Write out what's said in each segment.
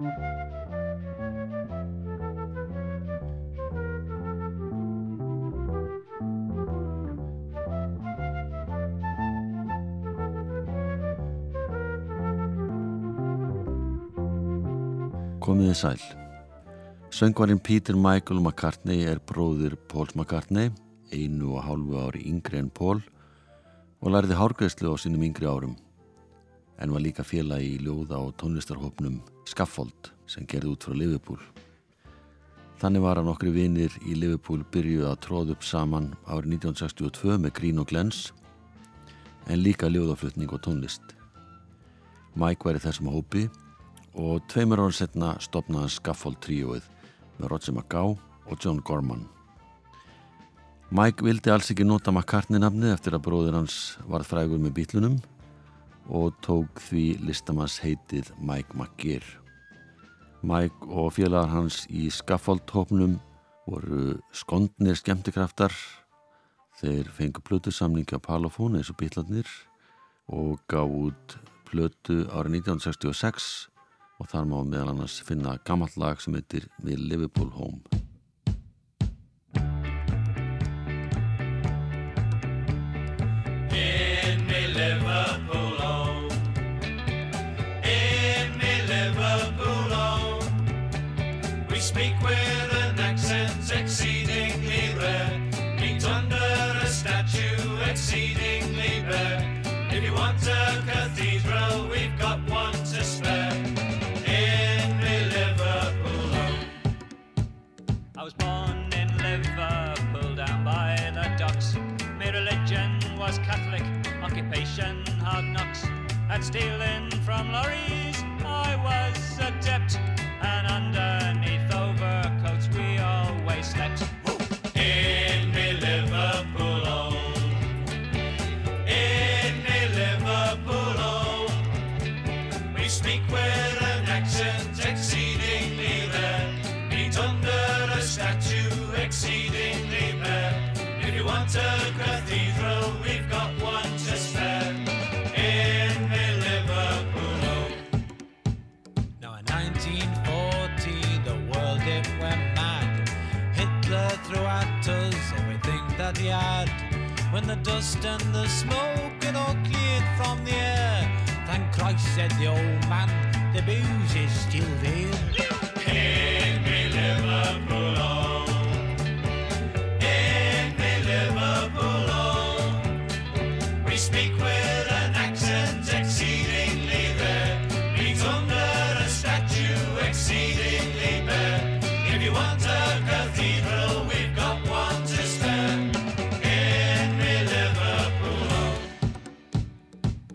Komiði sæl. Söngvarinn Peter Michael McCartney er bróðir Pauls McCartney, einu og hálfu ári yngri en Paul og lærði hárgreðslu á sínum yngri árum en var líka félagi í ljóða og tónlistarhópnum Scaffold sem gerði út frá Liverpool. Þannig var hann okkri vinir í Liverpool byrjuð að tróð upp saman árið 1962 með Green og Glens en líka ljóðaflutning og tónlist. Mike væri þessum hópi og tveimur ára setna stopnaði Scaffold tríóið með Roger McGow og John Gorman. Mike vildi alls ekki nota McCartney nafni eftir að bróður hans var frægur með bílunum og tók því listamanns heitið Mike McGear. Mike og félagar hans í Scaffold-hópnum voru skondnir skemmtikraftar. Þeir fengu plötusamningi á Palafón eins og bílarnir og gaf út plötu árið 1966 og þar má meðal annars finna gammalt lag sem heitir Við Liverpool Home I'm Laurie.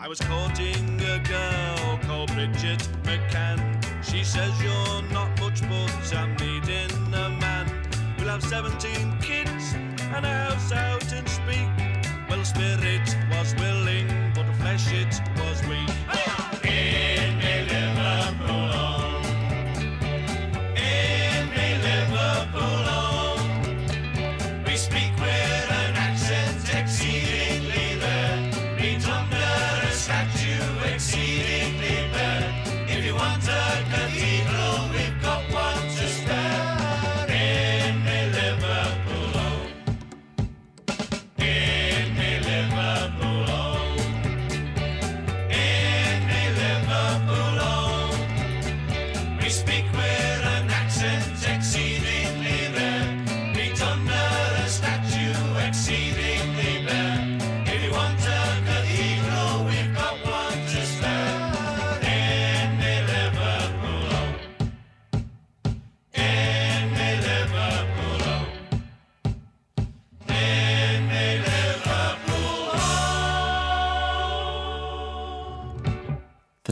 I was courting a girl called Bridget McCann. She says you're not much, but I'm needing a man. We'll have 17 kids and a house out in Speak. Well, spirit was willing, but the flesh it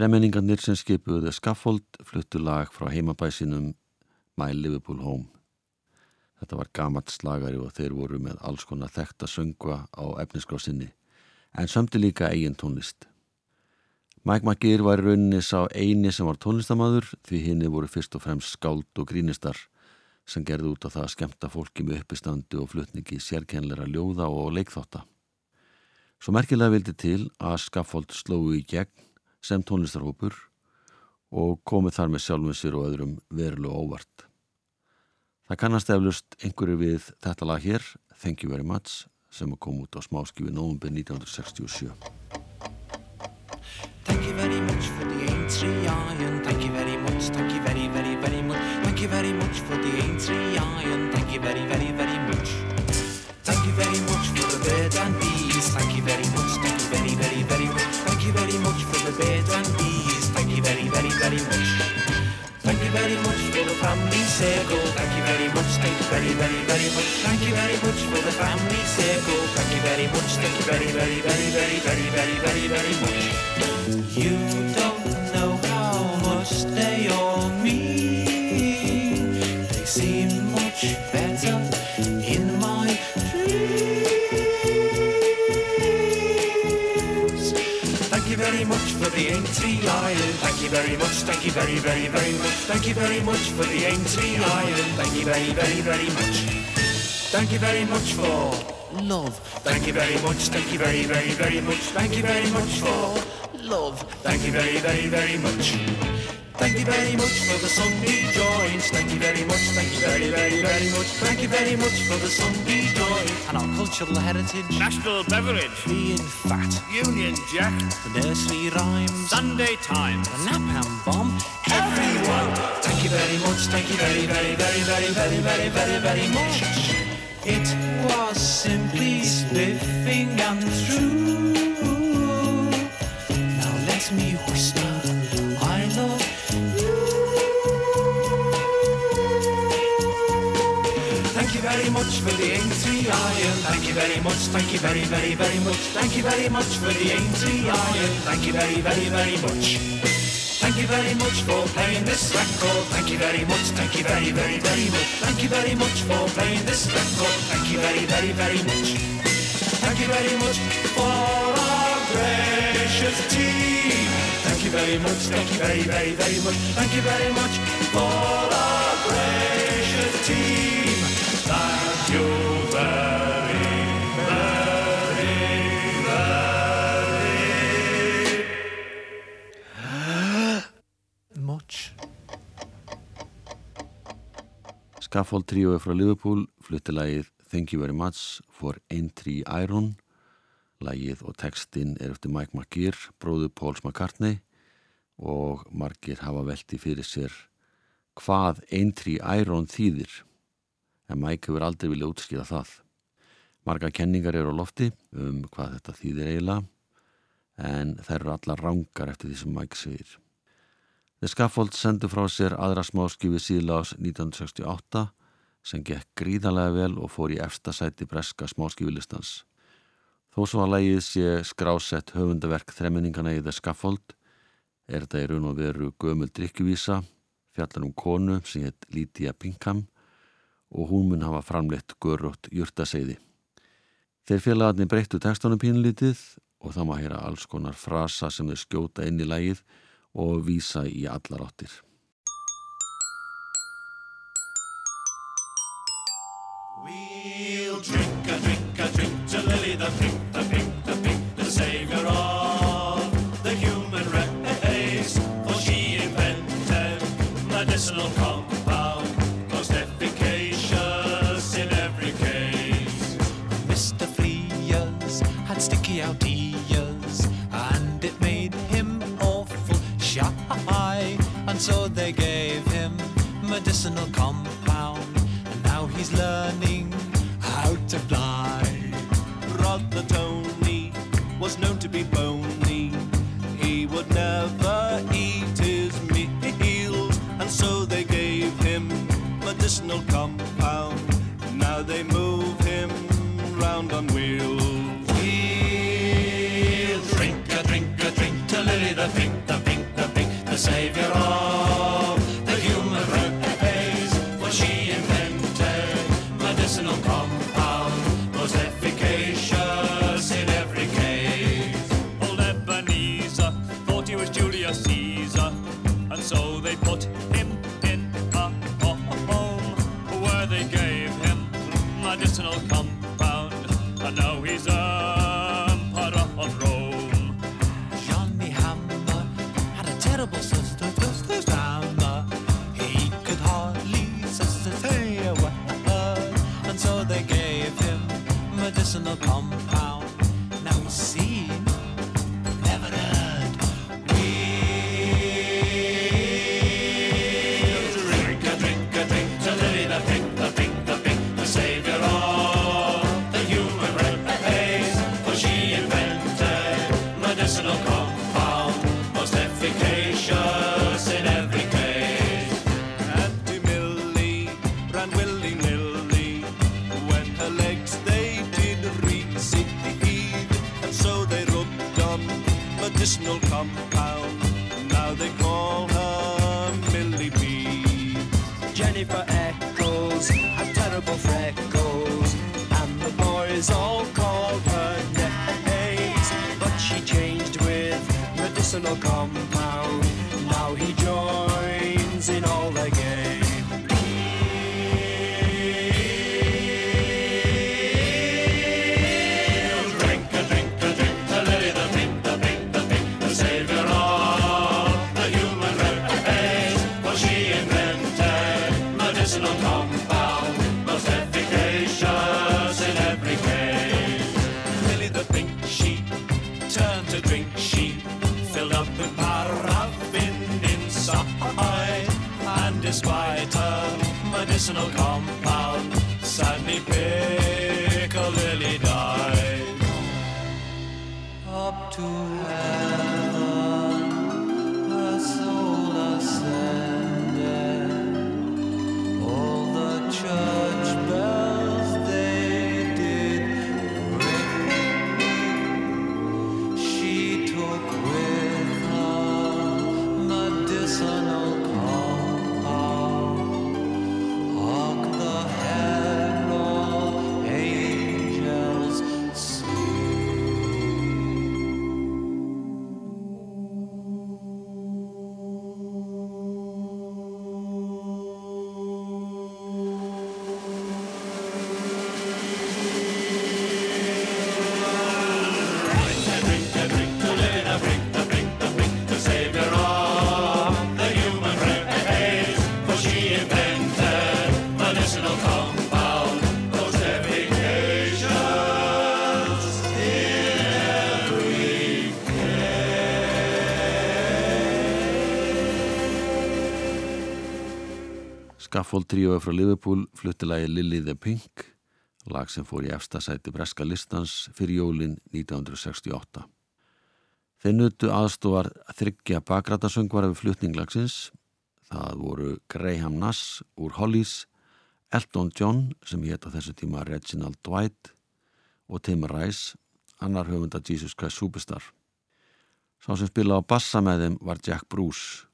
Þremenningarnir sem skipuðu Scaffold fluttu lag frá heimabæsinum My Liverpool Home. Þetta var gamalt slagari og þeir voru með alls konar þekta söngva á efniskrásinni en sömdi líka eigin tónlist. Mike McGear var í rauninni sá eini sem var tónlistamadur því hinni voru fyrst og fremst skáld og grínistar sem gerði út á það að skemmta fólki með uppistandi og flutningi sérkennleira ljóða og leikþátta. Svo merkilega vildi til að Scaffold slói í gegn sem tónlistarhópur og komið þar með sjálfum sér og öðrum verulega óvart. Það kannast eflust einhverju við þetta lag hér, Thank You Very Much, sem kom út á smáskifi nógumbi 1967. Thank you very much for the A3 iron. Thank you very much. Thank you very, very, very much. Thank you very much for the A3 iron. Thank you very, very, very much. Thank you very much for the birds and bees. Much. Thank you very much for the family circle. Thank you very much. Thank you very, very, very much. Thank you very much for the family circle. Thank you very much. Thank you very, very, very, very, very, very, very, very much. You don't know how much they all mean. The Aintree Iron. Thank you very much. Thank you very, very, very much. Thank you very much for the Aintree Iron. Thank you very, very, very much. Thank you very much for love. Thank you very much. Thank you very, very, very much. Thank you very much for love. Thank you very, very, very much. Thank you very much for the Sunday joints. Thank you very much. Thank you very, very, very much. Thank you very much for the Sunday joints and our cultural heritage. National beverage. Being fat, Union Jack. the nursery rhymes, Sunday Times. the napalm bomb. Everyone, thank you very much. Thank you very, very, very, very, very, very, very, very much. It was simply spiffing and true. Now let me whisper, much for the Aintree Iron. Thank you very much. Thank you very, very, very much. Thank you very much for the Aintree Iron. Thank you very, very, very much. Thank you very much for playing this record. Thank you very much. Thank you very, very, very much. Thank you very much for playing this record. Thank you very, very, very much. Thank you very much for our gracious team. Thank you very much. Thank you very, very, very much. Thank you very much for our gracious Scaffold tríói frá Liverpool flutti lagið Thank You Very Much for Aintree Iron. Lagið og textin er eftir Mike McGear, bróðu Pauls McCartney og margir hafa velti fyrir sér hvað Aintree Iron þýðir. En Mike hefur aldrei viljað útskýra það. Marga kenningar eru á lofti um hvað þetta þýðir eiginlega en þær eru allar rángar eftir því sem Mike segir. The Scaffold sendu frá sér aðra smáskifi síðlags 1968 sem gekk gríðarlega vel og fór í efsta sæti breska smáskifilistans. Þó svo að lægið sé skrásett höfundaverk þremmenningana í The Scaffold er þetta í raun og veru gömul drikkjuvísa, fjallar um konu sem heit Lítia Pinkham og hún mun hafa framleitt görrótt jurtaseiði. Þeir félagarnir breyttu textunum pínlítið og það má heyra alls konar frasa sem þeir skjóta inn í lægið og vísa í allar áttir. We'll drink a drink a drink to Lily the pink, butterfly. Rather Tony was known to be medicinal compound. Now they call her Millie B. Jennifer Eccles had terrible freckles, and the boys all called her names. But she changed with medicinal compound. Scaffold tríói frá Liverpool flutti lagi Lily the Pink, lag sem fór í efsta sæti breska listans fyrir jólin 1968. Þeir nutu aðstofar þryggja bakrætasöngvara við flutninglagsins. Það voru Graham Nass úr Hollies, Elton John sem hétt á þessu tíma Reginald Dwight og Tim Rice, annar höfunda Jesus Christ Superstar. Sá sem spila á bassa með þeim var Jack Bruce,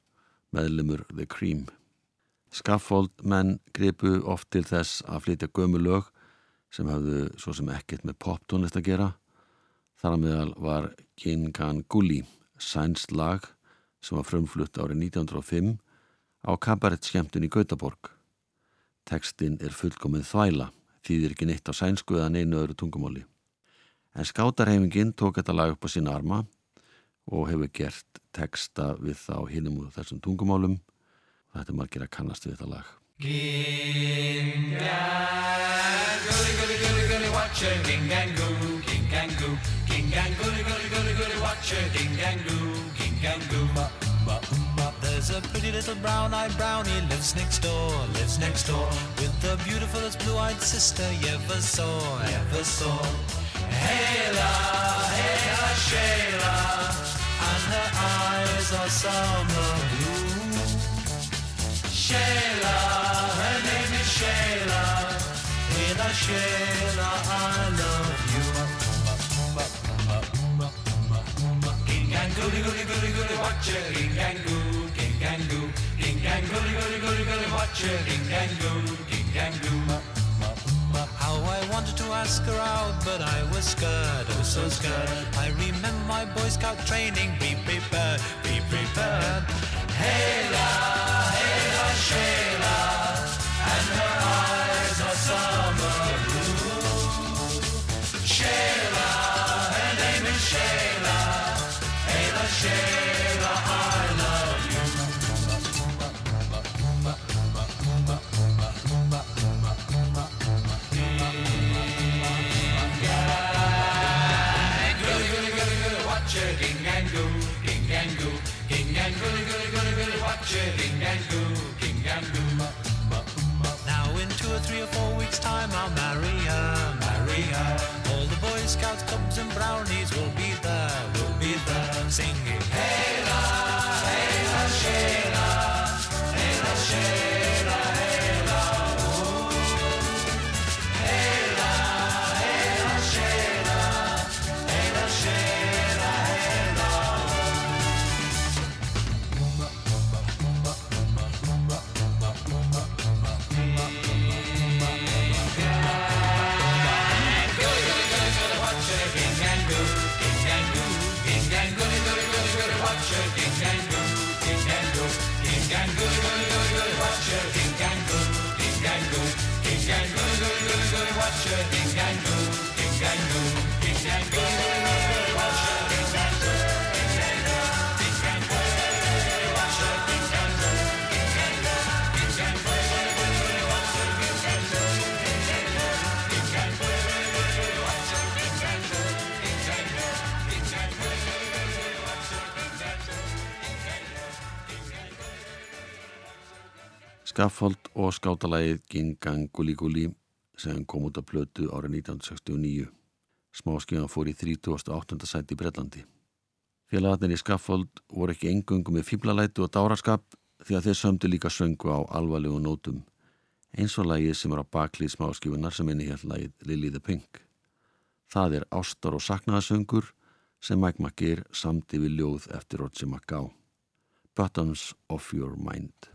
meðlumur The Cream. Scaffold menn gripu oft til þess að flytja gömu lög sem hafðu svo sem ekkert með poptónlist að gera. Þar að meðal var Gingan Gulli, sænst lag sem var frumflutt árið 1905 á kabarett skemmtun í Gautaborg. Tekstinn er fullkomið þvæla, þýðir ekki neitt á sænsku eða neinu öðru tungumáli. En skátarhefingin tók þetta lag upp á sína arma og hefur gert teksta við þá hinum úr þessum tungumálum þetta er margir að kannast við þetta lag. Gully, gully, gully, gully, watch her, ging and goo, ging and goo, ging and gully, gully, gully, gully, watch her, ging and goo, ging and goo. Ba, ba, ba. There's a pretty little brown-eyed brownie lives next door, lives next door, with the beautifulest blue-eyed sister you ever saw, ever saw. Hayla, Hayla, Shayla, and her eyes are summer blue. Shayla, her name is Shayla. Shayla, Shayla, I love you. King and goody, goody, goody, goody, watch it. King and goo, king and goo, king and goody, goody, goody, goody, watch it. King and goo, king and goo. How I wanted to ask her out, but I was scared, oh so scared. I remember my Boy Scout training, be prepared, be prepared. Hayla, Hayla, Shayla, and her eyes are summer blue. and her name is Shayla, Ayla Shayla, I love you. Gang, gully, gully, gully, gully, watch it, ging and goo, ging and goo, ging and gully, gully, gully, gully, watch it, ging Skaffold og skátalægið Gingang Gulli Gulli sem kom út af plötu árið 1969. Smáskjöðan fór í 38. sæti í Brellandi. Félagarnir í Skaffold voru ekki engungum með fýblalætu og dáraskap því að þeir sömdu líka söngu á alvarlegu nótum eins og lægið sem er á baklið smáskjöfunar sem inni hér lægið Lily the Pink. Það er ástar og saknaðasöngur sem Mike McGear samdi við ljóð eftir Roger McGow. Buttons of your mind.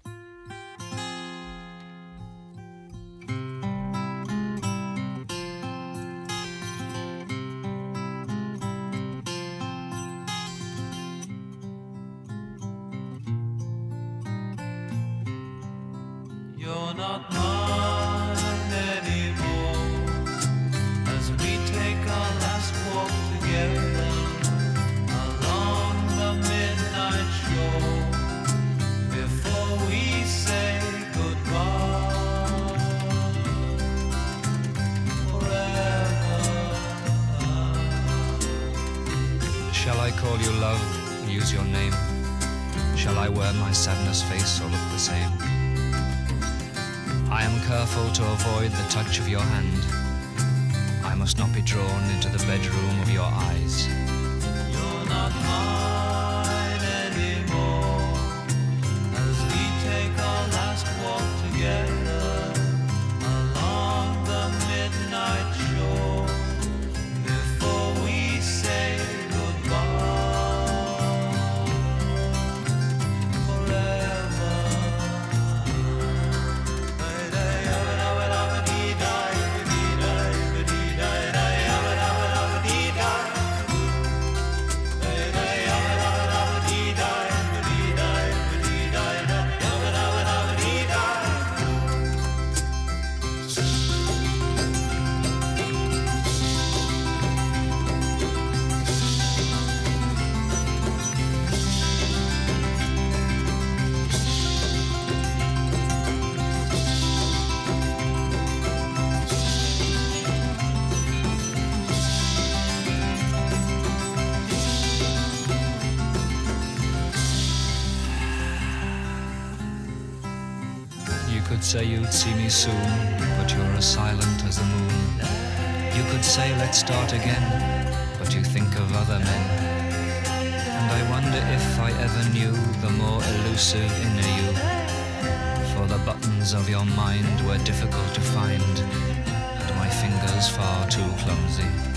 Say you'd see me soon, but you're as silent as the moon. You could say let's start again, but you think of other men. And I wonder if I ever knew the more elusive inner you. For the buttons of your mind were difficult to find, and my fingers far too clumsy.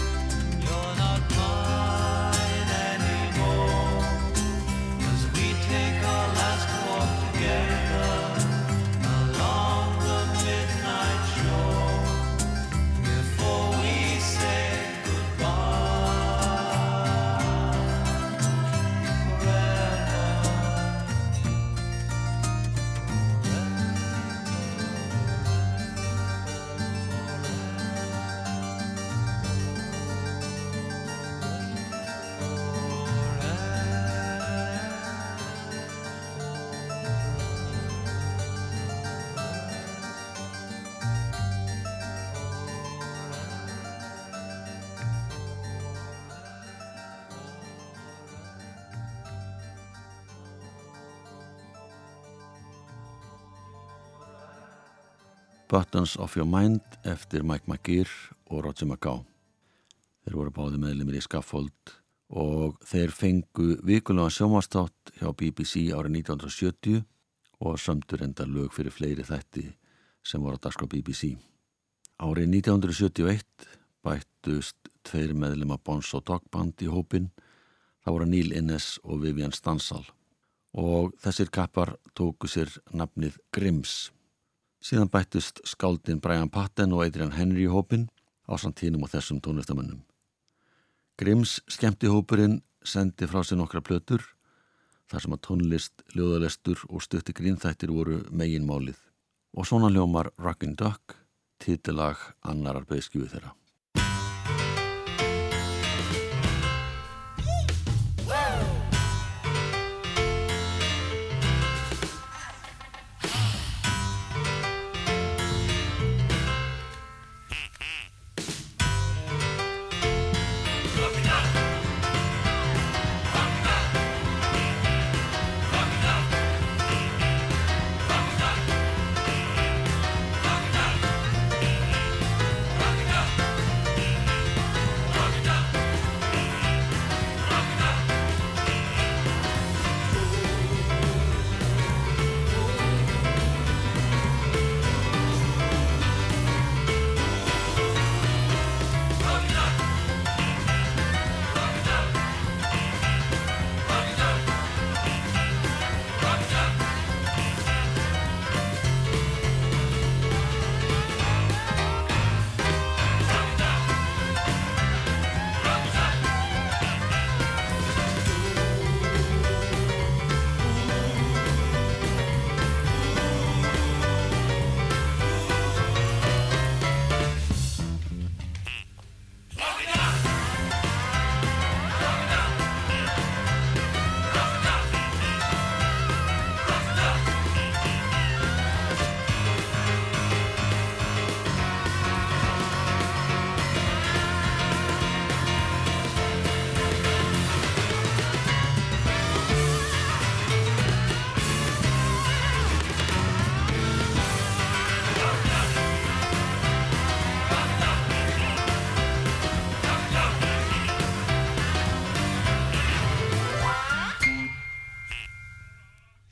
Buttons of Your Mind eftir Mike McGear og Roger McGow. Þeir voru báði meðlumir í Scaffold og þeir fengu vikulega sjómastátt hjá BBC árið 1970 og sömdur enda lög fyrir fleiri þætti sem voru að daska BBC. Árið 1971 bættust tveir meðlum að Bons og Dogband í hópin, það voru Neil Innes og Vivian Stansal og þessir kappar tóku sér nafnið Grimms. Síðan bættust skáldin Brian Patten og Adrian Henry í hópin á samtínum og þessum tónlistamönnum. Grimms skemmti hópurinn sendi frá sér nokkra plötur þar sem að tónlist, ljóðalestur og stutti grínþættir voru megin málið og svona ljómar Rockin' Duck, títilag annarar beðskjúi þeirra.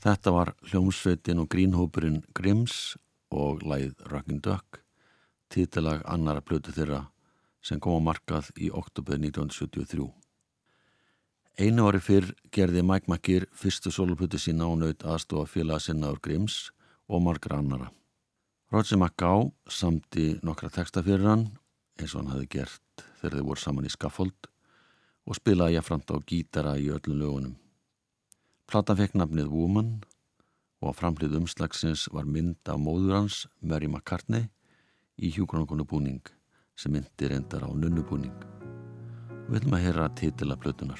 Þetta var hljómsveitin og grínhópurinn Grimms og læð Rockin' Duck, títilag annara plötu þeirra sem kom á markað í oktober 1973. Einu ári fyrr gerði Mike McGear fyrstu soloplötu sína og naut aðstofa félaga sinna úr Grimms og margra annara. Roger McGow samti nokkra texta fyrir hann eins og hann hafi gert þegar þeir voru saman í Scaffold og spilaði jáframt á gítara í öllum lögunum. Platan fekk nafnið Woman og á framhlið umslagsins var mynd af móður hans, Mary McCartney, í hjúgrunarkonu búning sem myndi reyndar á nunnubúning. Við viljum að heyra titila plötunar.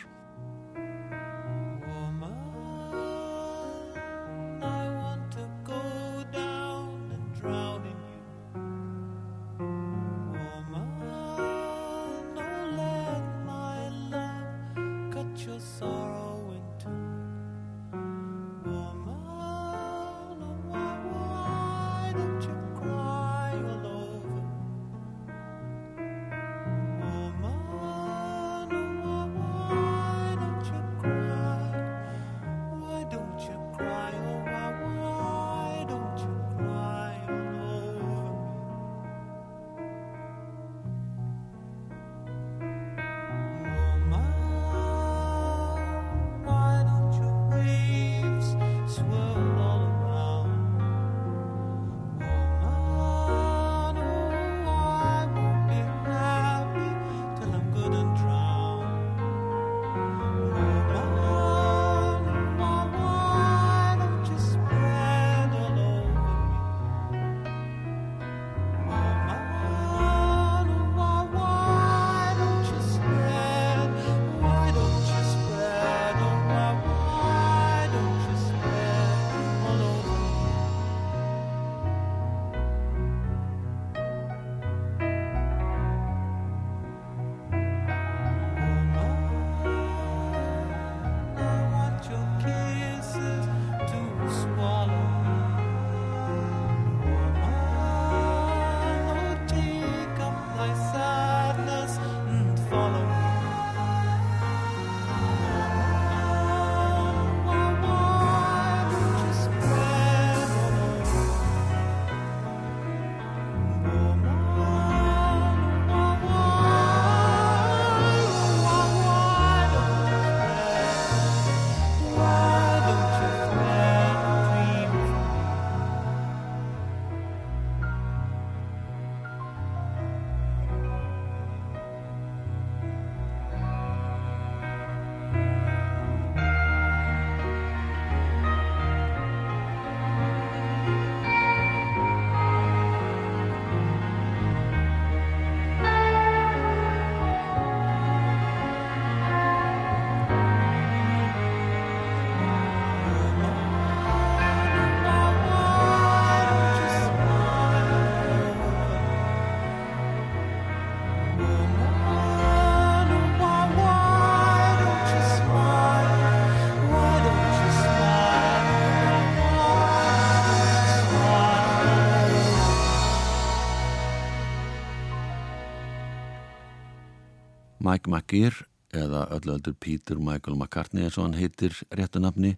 Mike McGear eða ölluöldur Peter Michael McCartney eins og hann heitir réttu nafni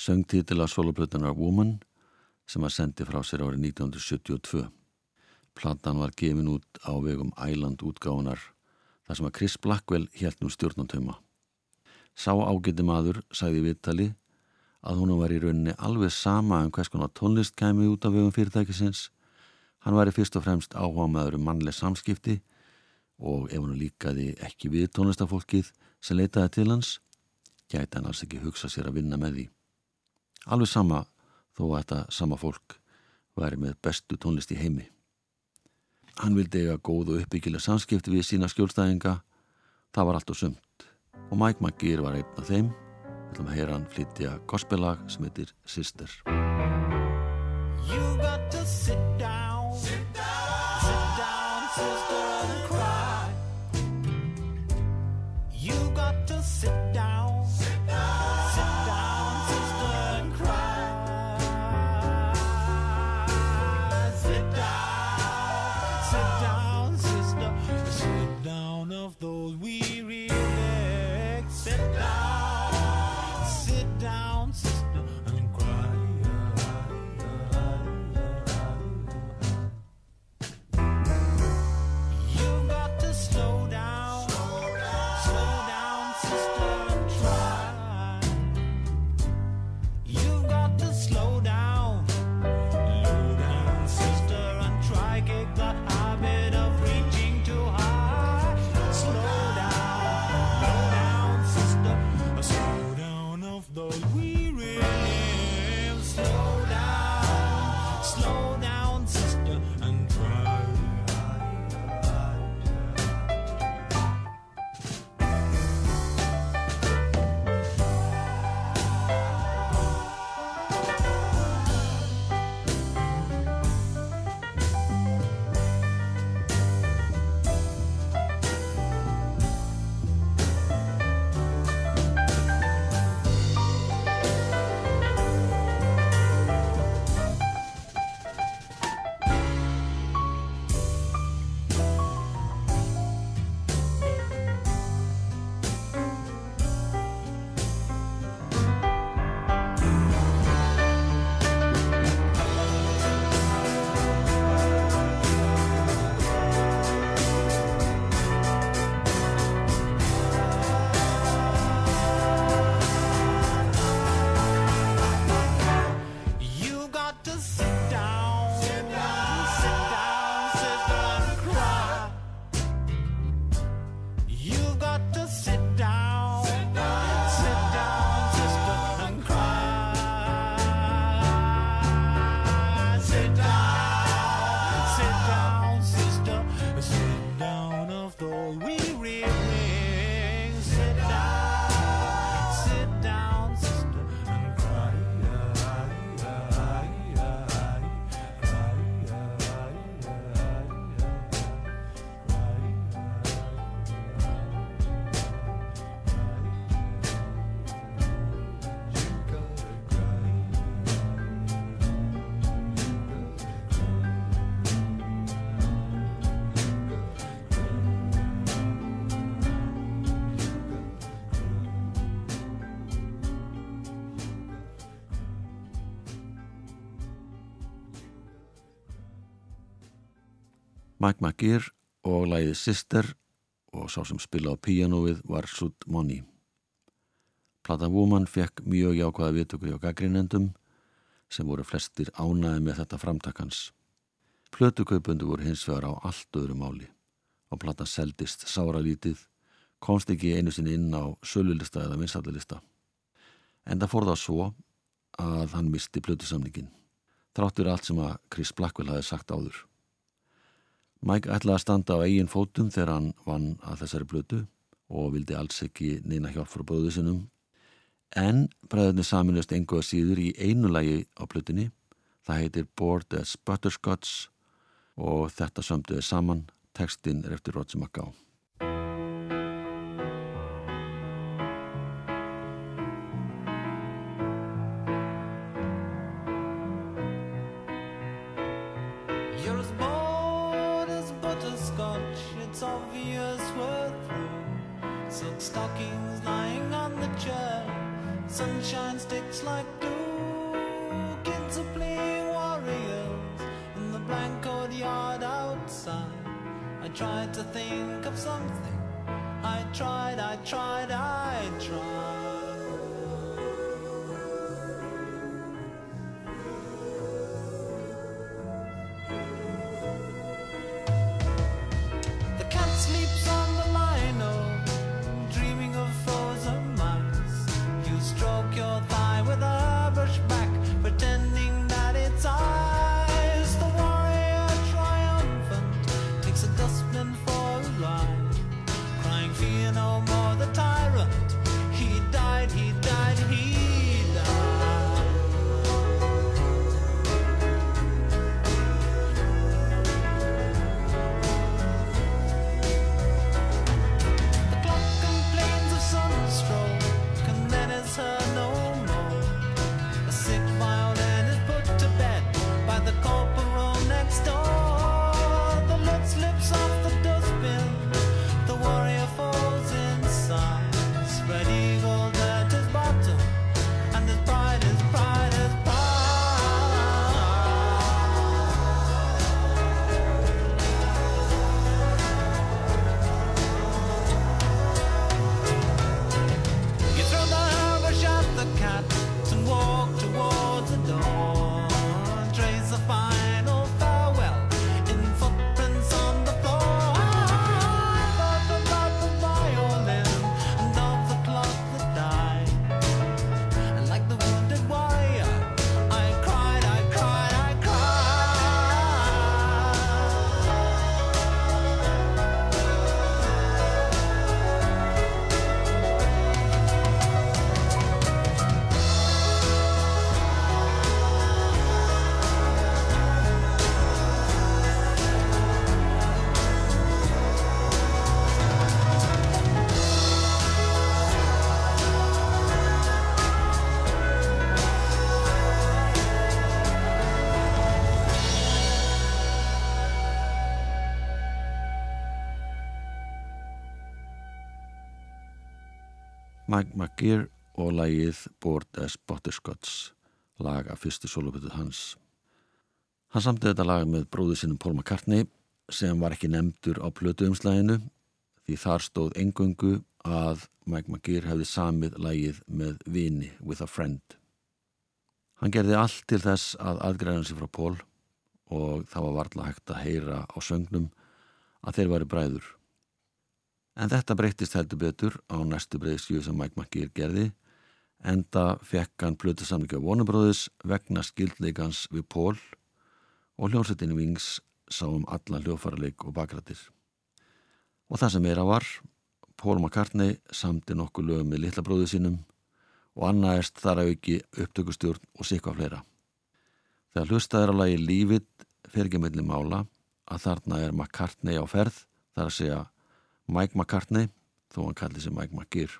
söng titil að soloplötunar Woman sem að sendi frá sér árið 1972. Platan var gefin út á vegum Island útgáðunar þar sem að Chris Blackwell held nú stjórnantöma. Sá ágætti maður sagði viðtali að hún var í rauninni alveg sama um hvers konar tónlist kæmi út af vegum fyrirtækisins. Hann var í fyrst og fremst áhuga maður um mannleg samskipti og ef hann líkaði ekki við tónlistafólkið sem leitaði til hans, gæti hann alls ekki hugsa sér að vinna með því. Alveg sama þó að þetta sama fólk væri með bestu tónlist í heimi. Hann vildi eiga góð og uppbyggilega samskipti við sína skjólstæðinga, það var allt og sumt og Mike McGear var einn af þeim. Við ætlum að heyra hann flytja gospellag sem heitir Sister. You got to sit Mike McGear og lægið Sister og sá sem spila á píanóið var Sud Money. Platan Woman fekk mjög jákvæða viðtökur hjá gaggrinendum sem voru flestir ánæði með þetta framtakans. Plötukaupundu voru hins vegar á allt öðru máli og platan seldist sáralítið, komst ekki einu sinni inn á sölulista eða vinsallilista. En það fór það svo að hann misti plötusamningin, þráttur allt sem að Chris Blackwell hafi sagt áður. Mike ætlaði að standa á eigin fótum þegar hann vann að þessari blötu og vildi alls ekki neina hjálp frá bróðu sinum. En bræðinni saminust engu að síður í einu lagi á blötunni. Það heitir Bored as Butterscotch og þetta sömduði saman. Tekstinn er eftir Roger McGow. Tried to think of something. I tried, I tried, I tried. Mike McGear og lagið Board as Butterscotch lag af fyrstu soloputu hans. Hann samtið þetta lag með bróðu sinum Paul McCartney sem var ekki nefndur á plötu umslæginu því þar stóð engöngu að Mike McGear hefði samið lagið með vini with a friend. Hann gerði allt til þess að aðgræna sig frá Paul og það var varla hægt að heyra á söngnum að þeir væri bræður. En þetta breyttist heldur betur á næstu breyðskju sem Mike McGear gerði enda fekk hann plötu samlíka vonubróðis vegna skildleikans við Paul og hljómsveitinni Wings sá um alla hljófarleik og bakrættir. Og það sem meira var, Paul McCartney samti nokkuð lögum með litla bróðu sínum og annaðist þar að auki upptökustjórn og sikka fleira. Þegar hlustaður að lagi lífið fer ekki meðli mála að þarna er McCartney á ferð þar að segja Mike McCartney þó hann kalli sig Mike McGear.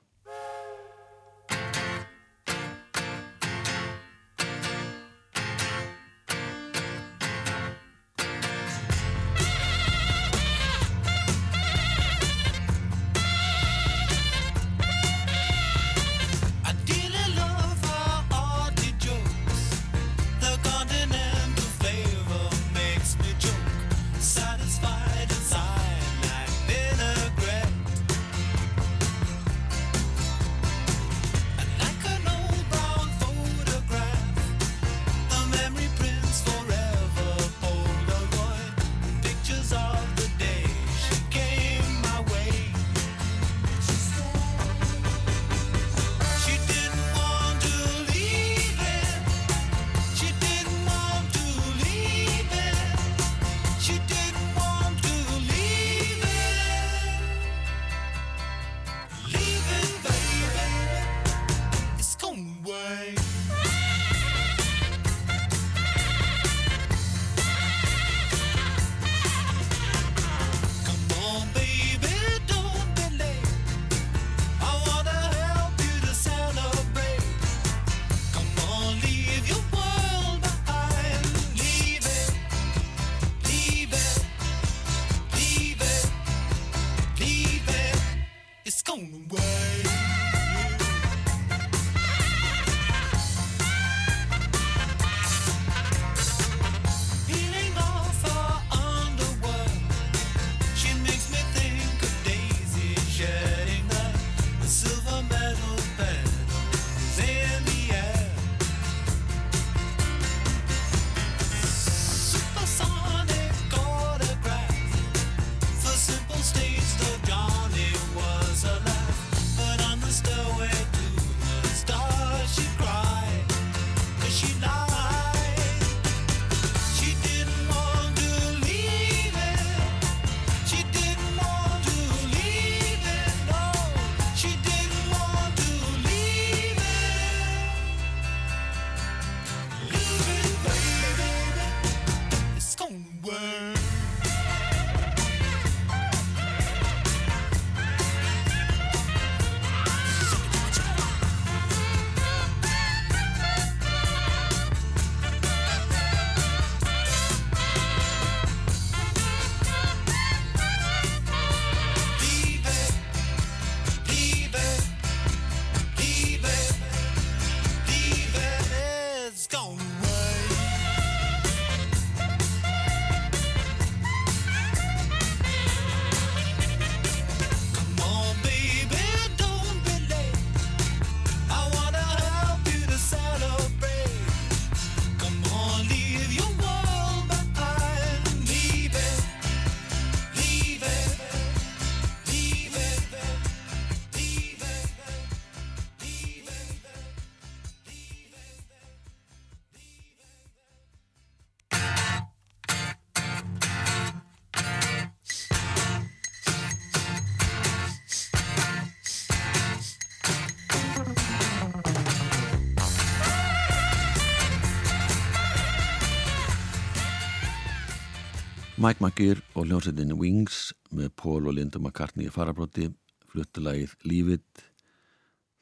Mike McGear og hljómsveitin Wings með Paul og Linda McCartney í farabróti fluttulægið Lífið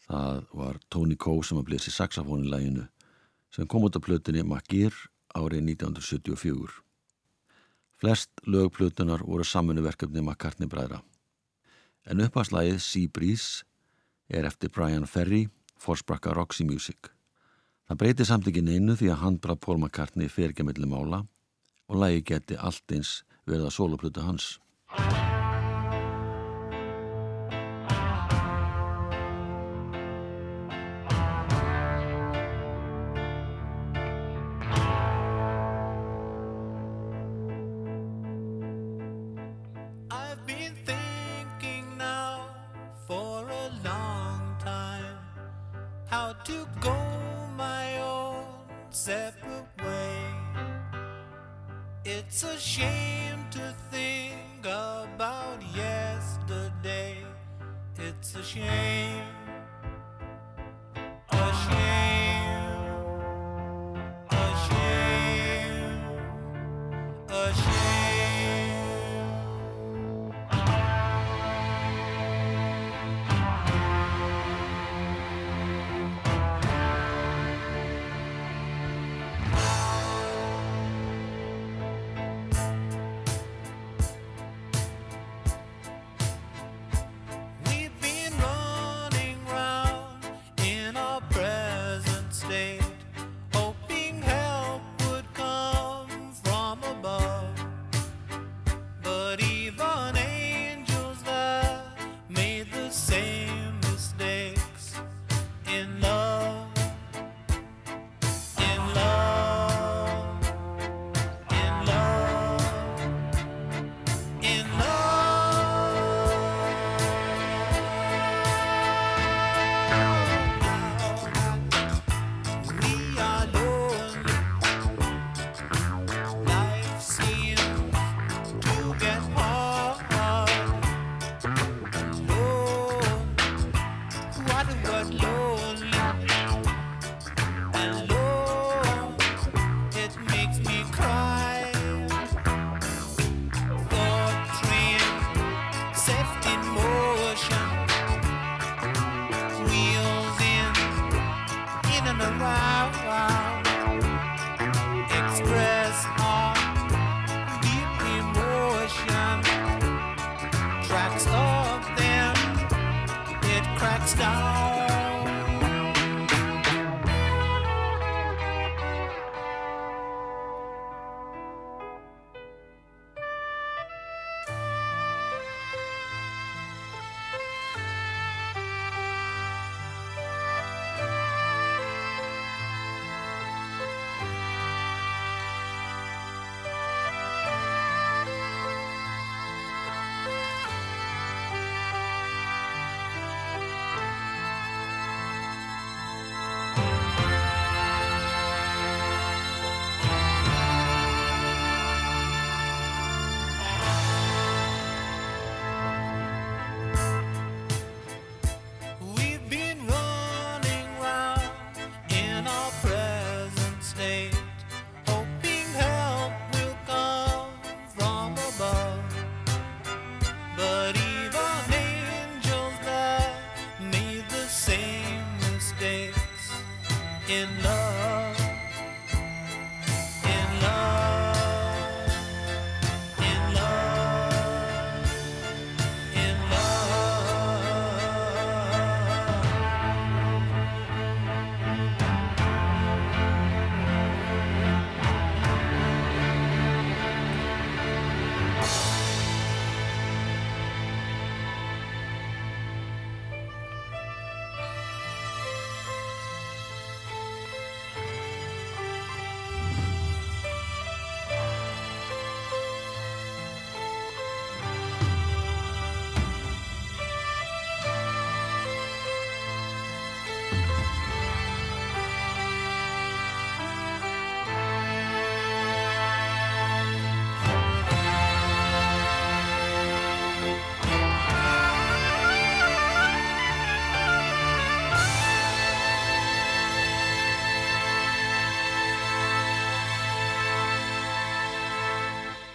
það var Tony Coe sem að blési saxofón í læginu sem kom út af plötunni McGear árið 1974 Flest lögplutunar voru saminu verkefni McCartney bræðra. En upphanslægið Sea Breeze er eftir Brian Ferry fórsprakka Roxy Music. Það breyti samt ekki neinu því að handbrað Paul McCartney fer ekki að milli mála og lægi geti allt eins verða sóluplutu hans. I've been It's a shame to think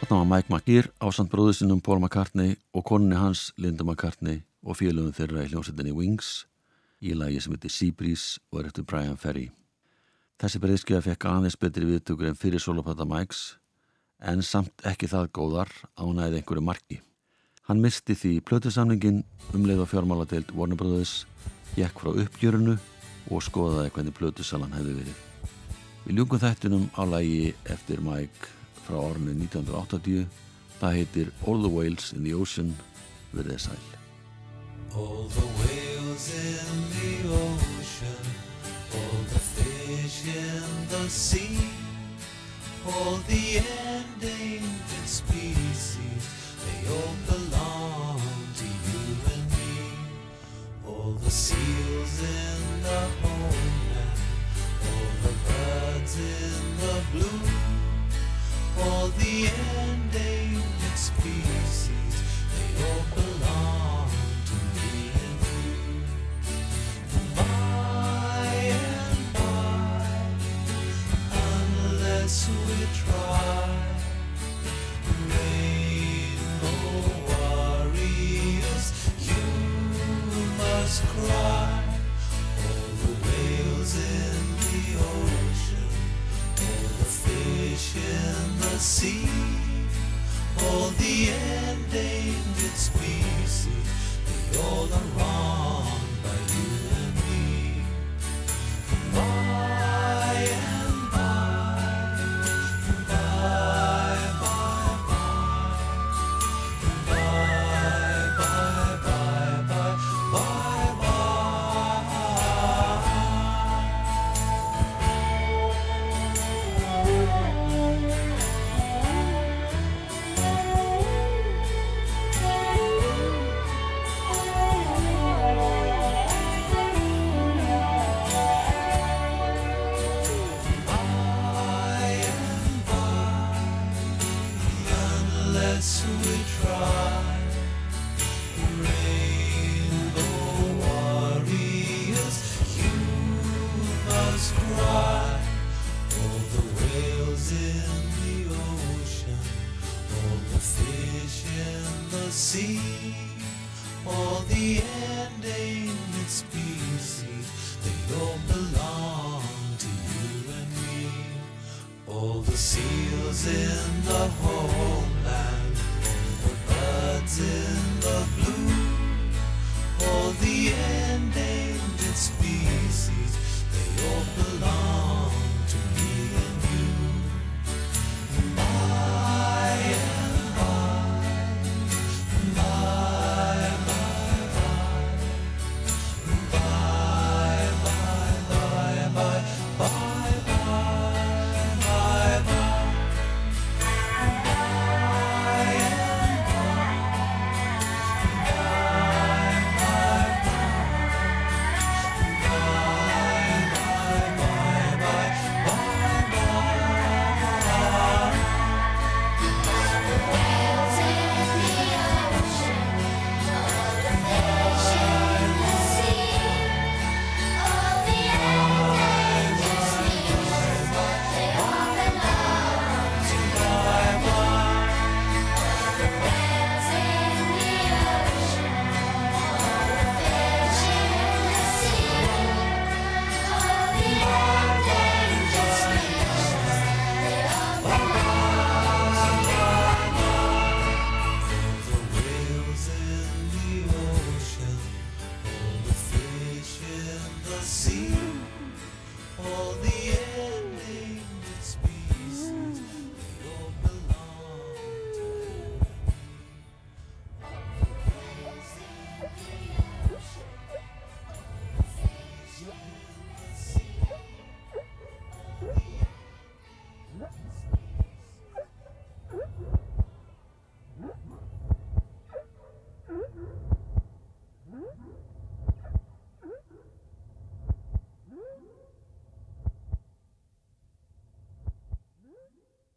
Þarna var Mike McGear ásand bróðu sinnum Paul McCartney og koninni hans Linda McCartney og félögum þeirra í hljómsveitinni Wings í lagi sem heitir Seabreeze og er eftir Brian Ferry. Þessi breyðskjöða fekk aðeins betri viðtökur en fyrir solopata Mikes en samt ekki það góðar ánæðið einhverju marki. Hann misti því plötusamningin umleið á fjármáladeild Warner Brothers, gekk frá uppgjörunu og skoðaði hvernig plötusalan hefði verið. Við ljúkum þættinum á lagi eftir Mike frá ornu 1980. Það heitir All the Whales in the Ocean verðið sæl. All the whales in the ocean, all the fish in the sea, all the endangered species, they all belong to you and me. All the seals in the homeland, all the birds in the blue, all the endangered species, they all belong to me and you. By and by, unless we try, rainbow warriors, you must cry. All the whales in the ocean, all the fish in see all the ending it's we see. They all are wrong by you.